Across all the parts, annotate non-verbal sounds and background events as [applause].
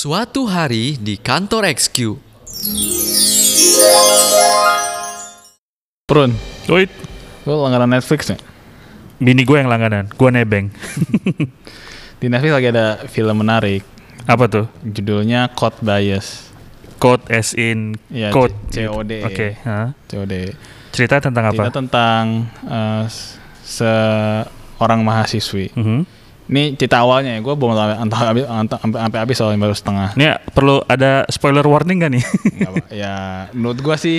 Suatu hari di kantor XQ, Prun, Wait, lu langganan Netflix nih? bini gue yang langganan, gue nebeng. [laughs] Di Netflix lagi ada film menarik, Apa tuh? judulnya Code Bias. Code as in Iya, code. C- gitu. COD. Oke. hah? COD. Cerita tentang apa? Cerita tentang s- seorang mahasiswi. Mhm. Ini cerita awalnya ya, gue belum entah habis sampai habis soalnya baru setengah. Ini perlu ada spoiler warning gak nih? Nggak ya, menurut gue sih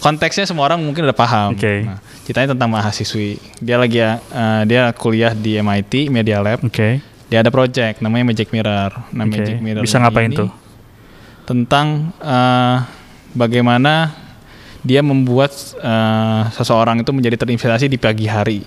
konteksnya semua orang mungkin udah paham. Oke. Nah, ceritanya tentang mahasiswi. Dia lagi ya, eh, dia kuliah di MIT Media Lab. Oke. Dia ada project namanya Magic Mirror. Nah, Oke. Magic Mirror Bisa ngapain ini tuh? Tentang eh, bagaimana dia membuat eh, seseorang itu menjadi terinspirasi di pagi hari.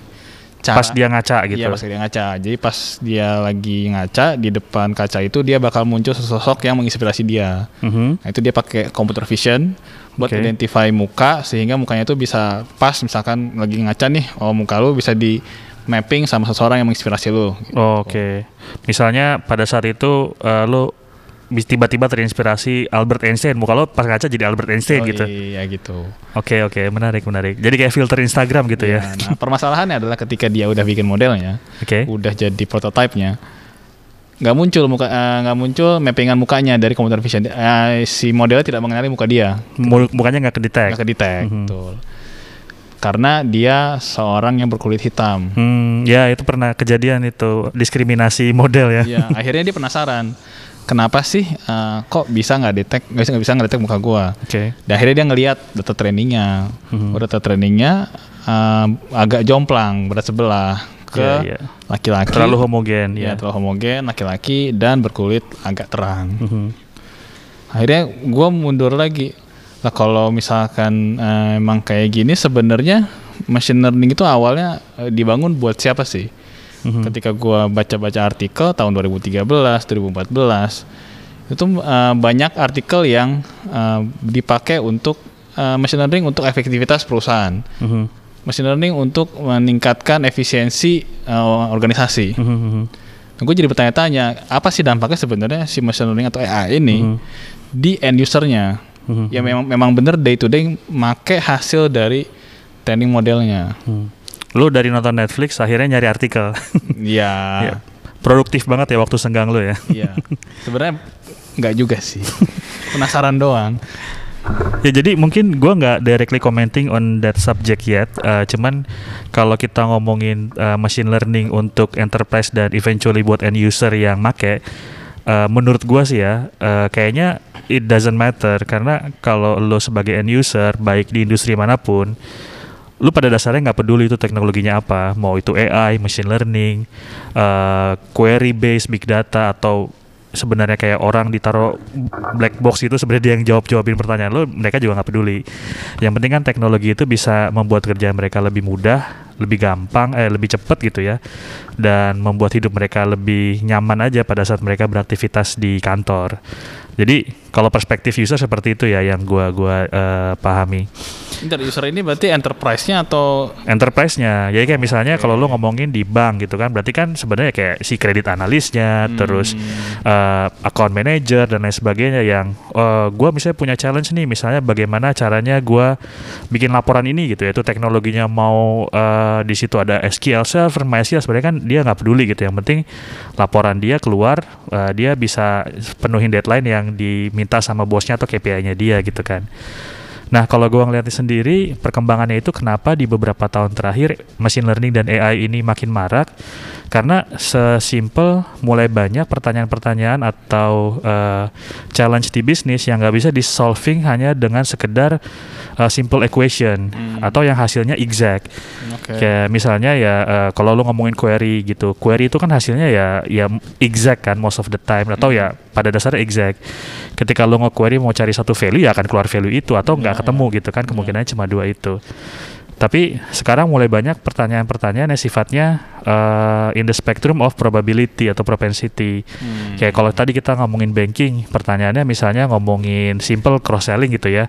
Cara- Pas dia ngaca gitu. Iya pas dia ngaca. Jadi pas dia lagi ngaca di depan kaca itu dia bakal muncul sesosok yang menginspirasi dia. Mhm. Nah itu dia pakai computer vision buat Oke. identify muka sehingga mukanya itu bisa pas misalkan lagi ngaca nih, oh muka lu bisa di mapping sama seseorang yang menginspirasi lu. Oh, Oke. Misalnya pada saat itu lo bis- tiba-tiba terinspirasi Albert Einstein, muka lo pas ngaca jadi Albert Einstein Oh, gitu. Iya gitu. Oke oke, menarik menarik. Jadi kayak filter Instagram gitu ya. Iya, Nah, permasalahannya adalah ketika dia udah bikin modelnya, Oke. udah jadi prototipenya, nggak muncul muka, eh, nggak muncul mappingan mukanya dari computer vision. Eh, si modelnya tidak mengenali muka dia, Mukanya nggak kedetek. nggak kedetek. Mhm. Betul. Karena dia seorang yang berkulit hitam. Hmm, ya itu pernah kejadian itu diskriminasi model ya. Iya, akhirnya dia penasaran. Kenapa sih eh, kok bisa nggak detek nggak bisa nggak bisa ngedetek muka gua? Oke. Dan akhirnya dia ngelihat data trainingnya. Mhm. Oh, data trainingnya eh, agak jomplang berat sebelah ke Iya, iya. laki-laki. Terlalu homogen ya, ya. terlalu homogen laki-laki dan berkulit agak terang. Mhm. Akhirnya gua mundur lagi. Lah kalau misalkan eh, emang kayak gini sebenarnya machine learning itu awalnya dibangun buat siapa sih? Mhm. ketika gua baca-baca artikel tahun 2013, 2014 itu eh, banyak artikel yang eh, dipakai untuk eh, machine learning untuk efektivitas perusahaan, Mhm. machine learning untuk meningkatkan efisiensi eh, organisasi. Mhm, mhm. Gue jadi bertanya-tanya apa sih dampaknya sebenarnya si machine learning atau AI ini Mhm. di end usernya? Mhm. Ya memang memang bener day to day make hasil dari training modelnya. Hmm. Lu dari nonton Netflix akhirnya nyari artikel. [laughs] Ya. Ya. Produktif banget ya waktu senggang lu ya. Iya. Sebenarnya nggak juga sih. [laughs] Penasaran doang. Ya jadi mungkin gua nggak directly commenting on that subject yet. Uh, cuman kalau kita ngomongin uh, machine learning untuk enterprise dan eventually buat end user yang make, uh, menurut gua sih ya, uh, kayaknya it doesn't matter karena kalau lo sebagai end user baik di industri mana pun, lu pada dasarnya nggak peduli itu teknologinya apa, mau itu AI, machine learning, uh, query based big data atau sebenarnya kayak orang ditaruh black box itu sebenarnya dia yang jawab jawabin pertanyaan lo, mereka juga nggak peduli. Yang penting kan teknologi itu bisa membuat kerjaan mereka lebih mudah, lebih gampang, eh lebih cepat gitu ya, dan membuat hidup mereka lebih nyaman aja pada saat mereka beraktivitas di kantor. Jadi kalau perspektif user seperti itu ya yang gua gua eh, pahami Inter user ini berarti enterprise-nya atau enterprise-nya. Jadi kayak misalnya kalau lo ngomongin di bank gitu kan, berarti kan sebenarnya kayak si kredit analisnya, terus uh, account manager dan lain sebagainya yang uh, gua misalnya punya challenge nih, misalnya bagaimana caranya gua bikin laporan ini gitu ya, itu teknologinya mau uh, di situ ada SQL server, MySQL sebenarnya kan dia nggak peduli gitu. Yang penting laporan dia keluar, uh, dia bisa penuhin deadline yang diminta sama bosnya atau KPI-nya dia gitu kan. Nah, kalau gua ngeliatnya sendiri, perkembangannya itu kenapa di beberapa tahun terakhir machine learning dan AI ini makin marak? Karena sesimpel mulai banyak pertanyaan-pertanyaan atau eh, challenge di bisnis yang nggak bisa di solving hanya dengan sekedar eh, simple equation atau yang hasilnya exact. Oke. Kayak misalnya ya eh, kalau lu ngomongin query gitu, query itu kan hasilnya ya ya exact kan most of the time atau ya pada dasarnya exact. Ketika lu nge-query mau cari satu value ya akan keluar value itu atau nggak ketemu gitu kan kemungkinannya cuma dua itu. Tapi sekarang mulai banyak pertanyaan-pertanyaan yang sifatnya uh, in the spectrum of probability atau propensity. Hmm. Kayak kalau tadi kita ngomongin banking, pertanyaannya misalnya ngomongin simple cross selling gitu ya.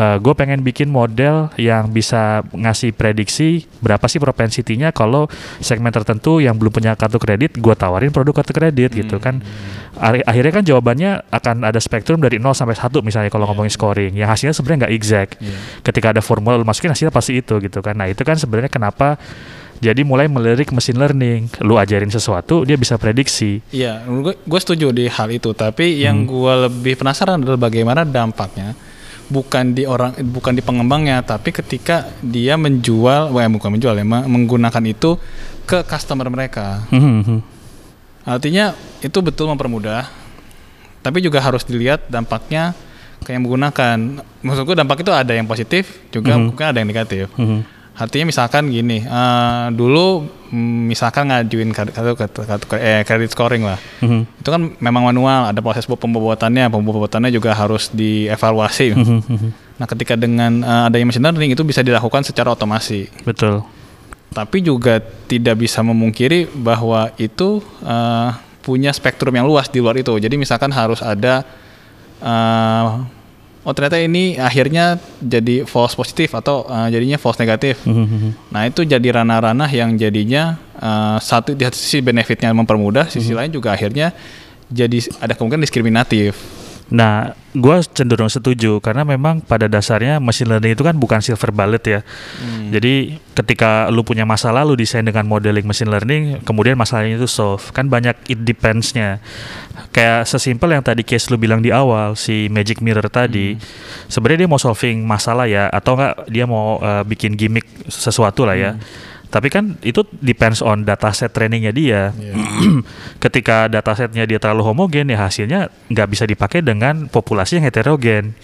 Uh, gue pengen bikin model yang bisa ngasih prediksi berapa sih propensitinya kalau segmen tertentu yang belum punya kartu kredit, gue tawarin produk kartu kredit gitu kan. Ar- Akhirnya kan jawabannya akan ada spektrum dari 0 sampai 1 misalnya kalau ngomongin scoring. Yang hasilnya sebenarnya nggak exact. Iya. Ketika ada formula lu masukin hasilnya pasti itu gitu kan. Nah itu kan sebenarnya kenapa jadi mulai melirik machine learning. Lu ajarin sesuatu dia bisa prediksi. Iya, gue setuju di hal itu. Tapi yang gue lebih penasaran adalah bagaimana dampaknya bukan di orang bukan di pengembangnya, tapi ketika dia menjual, wah bukan menjual ya, me- menggunakan itu ke customer mereka. Mhm. Artinya itu betul mempermudah, tapi juga harus dilihat dampaknya ke yang menggunakan. Maksudku dampak itu ada yang positif, juga Mhm. mungkin ada yang negatif. Mhm. Artinya misalkan gini, eh, dulu mm, misalkan ngajuin kartu, kartu, kartu, kartu- eh, credit scoring lah, Mhm. itu kan memang manual, ada proses pembuatannya, pembuatannya juga harus dievaluasi. Mhm. Mhm. Nah, ketika dengan eh, adanya machine learning itu bisa dilakukan secara otomasi. Betul. Tapi juga tidak bisa memungkiri bahwa itu eh, punya spektrum yang luas di luar itu. Jadi misalkan harus ada eh, oh ternyata ini akhirnya jadi false positif atau eh, jadinya false negatif. Mhm. Mhm. Nah itu jadi ranah-ranah yang jadinya eh, satu di sisi benefitnya mempermudah, sisi lain juga akhirnya jadi ada kemungkinan diskriminatif. Nah, gue cenderung setuju karena memang pada dasarnya machine learning itu kan bukan silver bullet ya. Jadi ketika lu punya masalah lu desain dengan modeling machine learning, kemudian masalahnya itu solve. Kan banyak it depends-nya. Kayak sesimpel yang tadi case lu bilang di awal si magic mirror tadi. Sebenarnya dia mau solving masalah ya atau enggak dia mau uh, bikin gimmick sesuatu lah ya. Tapi kan itu depends on dataset trainingnya dia. [clears throat] Ketika datasetnya dia terlalu homogen ya hasilnya nggak bisa dipakai dengan populasi yang heterogen.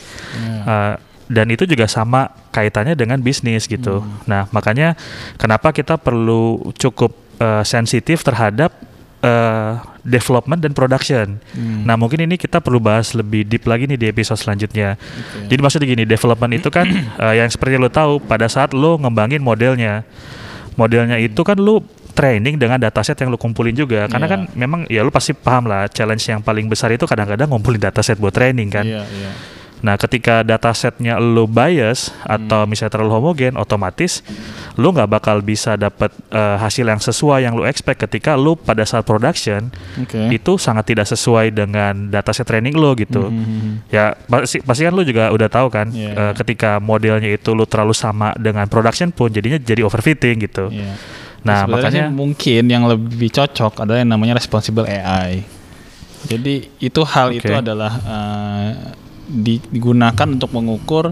Uh, dan itu juga sama kaitannya dengan bisnis gitu. Nah makanya kenapa kita perlu cukup uh, sensitif terhadap uh, development dan production. Nah mungkin ini kita perlu bahas lebih deep lagi nih di episode selanjutnya. Jadi maksudnya gini, development itu kan uh, [clears throat] yang seperti lo tahu pada saat lo ngembangin modelnya, modelnya itu kan lo training dengan dataset yang lo kumpulin juga. Karena Iya. kan memang ya lo pasti paham lah challenge yang paling besar itu kadang-kadang ngumpulin dataset buat training kan. Iya, iya. Nah, ketika datasetnya lo bias atau misalnya terlalu homogen, otomatis lo nggak bakal bisa dapat eh, hasil yang sesuai yang lo expect ketika lo pada saat production Oke. itu sangat tidak sesuai dengan dataset training lo gitu. Mhm. Ya pasti, pasti kan lo juga udah tahu kan, eh, iya. ketika modelnya itu lo terlalu sama dengan production pun jadinya jadi overfitting gitu. Iya. Nah, Sebenarnya makanya mungkin yang lebih cocok adalah yang namanya responsible AI. Jadi itu hal itu Oke. adalah di- digunakan untuk mengukur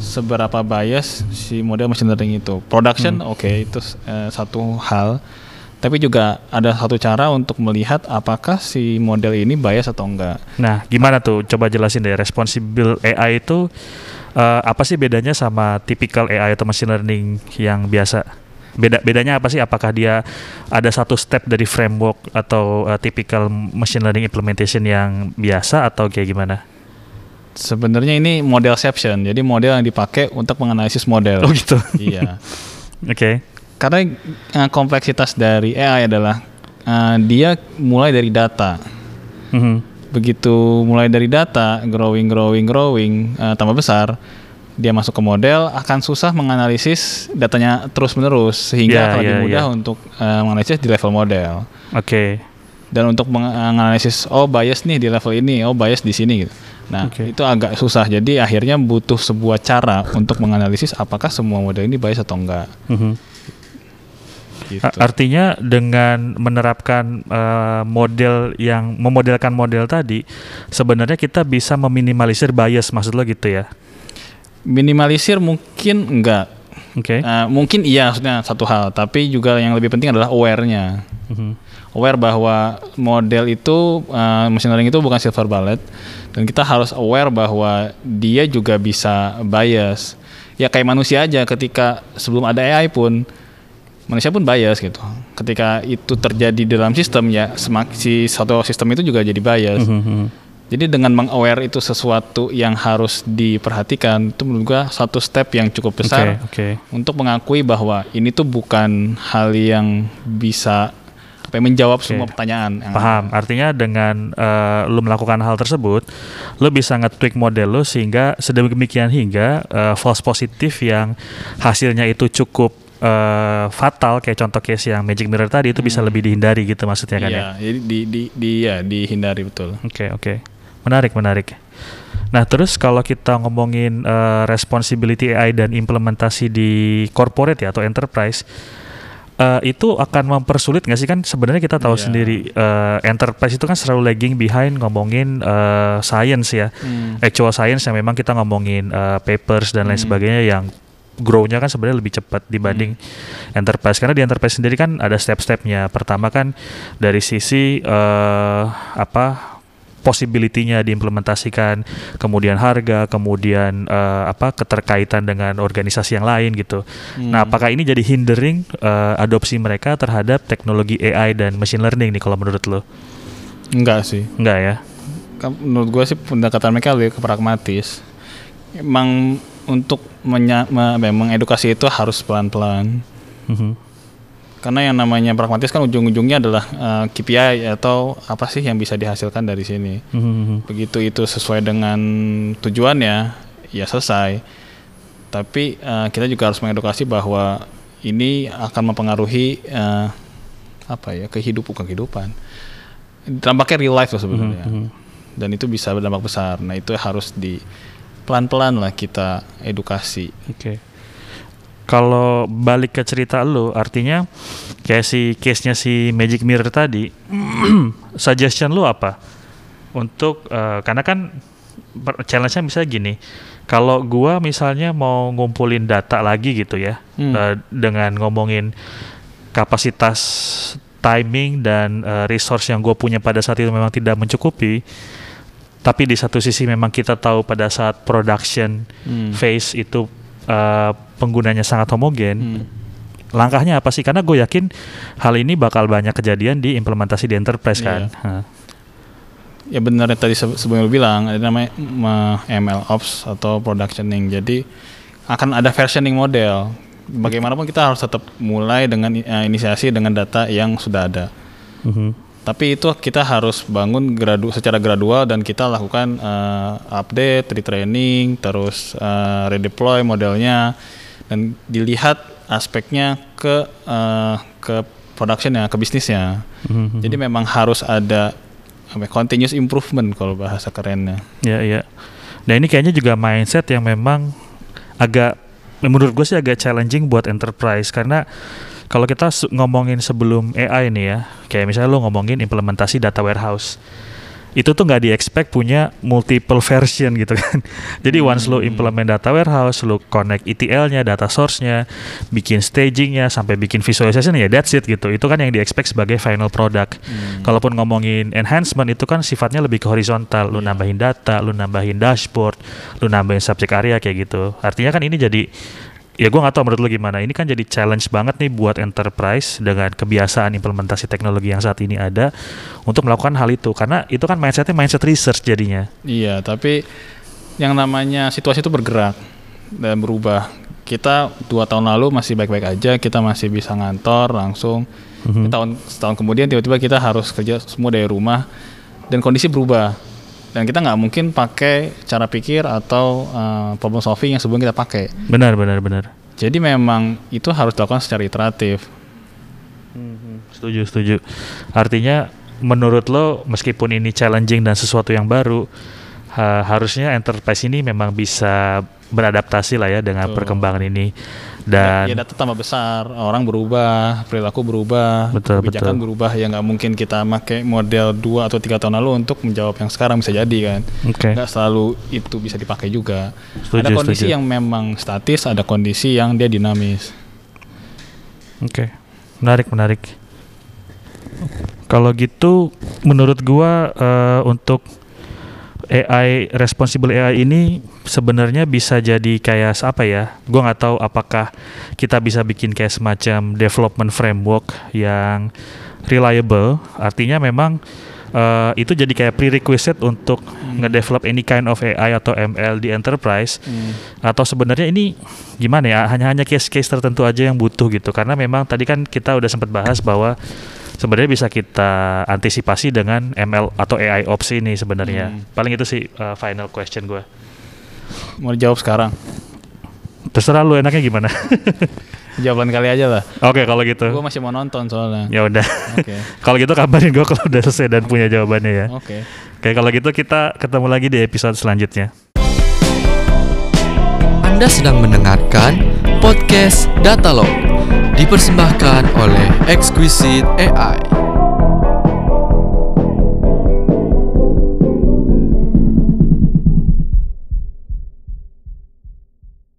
seberapa bias si model machine learning itu. Production Hmm. oke itu eh, satu hal. Tapi juga ada satu cara untuk melihat apakah si model ini bias atau enggak. Nah, gimana tuh? Coba jelasin deh. Responsible AI itu eh, apa sih bedanya sama typical AI atau machine learning yang biasa? Beda bedanya apa sih? Apakah dia ada satu step dari framework atau eh, typical machine learning implementation yang biasa atau kayak gimana? Sebenarnya ini modelception. Jadi model yang dipakai untuk menganalisis model. Oh gitu. iya. [laughs] Oke. Karena eh, kompleksitas dari AI adalah eh, dia mulai dari data. Mhm. Begitu mulai dari data, growing, growing, growing, eh, tambah besar, dia masuk ke model akan susah menganalisis datanya terus menerus sehingga Ya, akan lebih ya, mudah ya. untuk eh, menganalisis di level model. Oke. Dan untuk menganalisis oh bias nih di level ini, oh bias di sini gitu. Nah, Oke. itu agak susah. Jadi akhirnya butuh sebuah cara untuk menganalisis apakah semua model ini bias atau enggak. Mhm. Gitu. A- Artinya dengan menerapkan eh, model yang memodelkan model tadi, sebenarnya kita bisa meminimalisir bias maksud lo gitu ya? Minimalisir mungkin enggak. Oke. Eh, mungkin iya maksudnya satu hal, tapi juga yang lebih penting adalah aware-nya. Mhm. Aware bahwa model itu eh, machine learning itu bukan silver bullet dan kita harus aware bahwa dia juga bisa bias. Ya kayak manusia aja ketika sebelum ada AI pun manusia pun bias gitu. Ketika itu terjadi dalam sistem ya semak si satu sistem itu juga jadi bias. Mhm. Jadi dengan meng-aware itu sesuatu yang harus diperhatikan itu menurut gua satu step yang cukup besar Oke, oke. untuk mengakui bahwa ini tuh bukan hal yang bisa apa ya, menjawab semua pertanyaan. yang Paham. Artinya dengan eh, lu melakukan hal tersebut, lu bisa nge-tweak model lu sehingga sedemikian hingga eh, false positif yang hasilnya itu cukup eh, fatal kayak contoh case yang Magic Mirror tadi itu bisa lebih dihindari gitu maksudnya kan ya. Iya, jadi di, di, di, ya, dihindari betul. Oke oke, menarik menarik. Nah terus kalau kita ngomongin eh, responsibility AI dan implementasi di corporate ya atau enterprise, eh, itu akan mempersulit nggak sih kan sebenarnya kita tahu Iya. sendiri eh, enterprise itu kan selalu lagging behind ngomongin eh, science ya, Hmm. actual science yang memang kita ngomongin eh, papers dan lain Hmm. sebagainya yang grow-nya kan sebenarnya lebih cepat dibanding enterprise karena di enterprise sendiri kan ada step-stepnya. Pertama kan dari sisi eh, apa possibility-nya diimplementasikan, kemudian harga, kemudian eh, apa keterkaitan dengan organisasi yang lain gitu. Nah, apakah ini jadi hindering eh, adopsi mereka terhadap teknologi AI dan machine learning nih kalau menurut lo? Enggak sih. Enggak ya? Kan Menurut gue sih pendekatan mereka lebih ke pragmatis. Emang untuk menya, me- apa ya, mengedukasi itu harus pelan-pelan. Mhm. Karena yang namanya pragmatis kan ujung-ujungnya adalah eh, KPI atau apa sih yang bisa dihasilkan dari sini. Mhm. Begitu itu sesuai dengan tujuannya, ya selesai. Tapi eh, kita juga harus mengedukasi bahwa ini akan mempengaruhi eh, apa ya kehidupan bukan kehidupan. Dampaknya real life loh sebenarnya. Mhm. Dan itu bisa berdampak besar. Nah itu harus di pelan-pelan lah kita edukasi. Oke. Kalau balik ke cerita lu, artinya kayak si case-nya si Magic Mirror tadi, [clears throat] suggestion lu apa? Untuk eh, karena kan challenge-nya misalnya gini, kalau gua misalnya mau ngumpulin data lagi gitu ya, Hmm. eh, dengan ngomongin kapasitas timing dan eh, resource yang gue punya pada saat itu memang tidak mencukupi, tapi di satu sisi memang kita tahu pada saat production Hmm. phase itu uh, penggunanya sangat homogen. Hmm. Langkahnya apa sih? Karena gue yakin hal ini bakal banyak kejadian di implementasi di enterprise kan. Iya. Ya benar tadi se- sebelum lu bilang ada namanya ML Ops atau productioning. Jadi akan ada versioning model. Bagaimanapun kita harus tetap mulai dengan eh, inisiasi dengan data yang sudah ada. Mhm. Tapi itu kita harus bangun gradu secara gradual dan kita lakukan eh, update, retraining, terus eh, redeploy modelnya dan dilihat aspeknya ke eh, ke productionnya, ke bisnisnya. Mhm. Jadi memang harus ada ya, continuous improvement kalau bahasa kerennya. Ya, ya. Nah ini kayaknya juga mindset yang memang agak, menurut gue sih agak challenging buat enterprise karena kalau kita ngomongin sebelum AI nih ya, kayak misalnya lo ngomongin implementasi data warehouse, itu tuh nggak di-expect punya multiple version gitu kan. [laughs] Jadi once lo implement data warehouse, lo connect ETL-nya, data source-nya, bikin staging-nya, sampai bikin visualization ya that's it gitu. Itu kan yang di-expect sebagai final product. Kalaupun ngomongin enhancement itu kan sifatnya lebih ke horizontal. Lu nambahin data, lu nambahin dashboard, lu nambahin subject area kayak gitu. Artinya kan ini jadi ya gue nggak tahu menurut lu gimana. Ini kan jadi challenge banget nih buat enterprise dengan kebiasaan implementasi teknologi yang saat ini ada untuk melakukan hal itu. Karena itu kan mindsetnya mindset research jadinya. Iya, tapi yang namanya situasi itu bergerak dan berubah. Kita dua tahun lalu masih baik-baik aja, kita masih bisa ngantor langsung. Mhm. Tahun setahun kemudian tiba-tiba kita harus kerja semua dari rumah dan kondisi berubah. Dan kita nggak mungkin pakai cara pikir atau uh, problem solving yang sebelum kita pakai. Benar, benar, benar. Jadi memang itu harus dilakukan secara iteratif. Setuju, setuju. Artinya menurut lo meskipun ini challenging dan sesuatu yang baru, ha- harusnya enterprise ini memang bisa beradaptasi lah ya dengan Betul. perkembangan ini dan ya data tambah besar, orang berubah, perilaku berubah, Betul, kebijakan betul. berubah. Ya nggak mungkin kita pakai model dua atau tiga tahun lalu untuk menjawab yang sekarang bisa jadi kan. oke. Nggak selalu itu bisa dipakai juga. Setuju, ada kondisi setuju. yang memang statis, ada kondisi yang dia dinamis. Oke, menarik, menarik. Kalau gitu, menurut gua eh, untuk AI responsible AI ini sebenarnya bisa jadi kayak apa ya? Gua nggak tahu apakah kita bisa bikin kayak semacam development framework yang reliable. Artinya memang eh, itu jadi kayak prerequisite untuk ngedevelop any kind of AI atau ML di enterprise Hmm. atau sebenarnya ini gimana ya hanya hanya case-case tertentu aja yang butuh gitu karena memang tadi kan kita udah sempat bahas bahwa sebenarnya bisa kita antisipasi dengan ML atau AI ops ini sebenarnya Hmm. paling itu sih uh, final question gue Mau dijawab sekarang? terserah lu enaknya gimana [laughs] Jawab lain kali aja lah. oke kalau gitu Gue masih mau nonton soalnya. ya udah Oke. [laughs] kalau gitu kabarin gue kalau udah selesai dan punya jawabannya ya Oke. oke kalau gitu kita ketemu lagi di episode selanjutnya Anda sedang mendengarkan podcast Datalog dipersembahkan oleh Exquisite AI.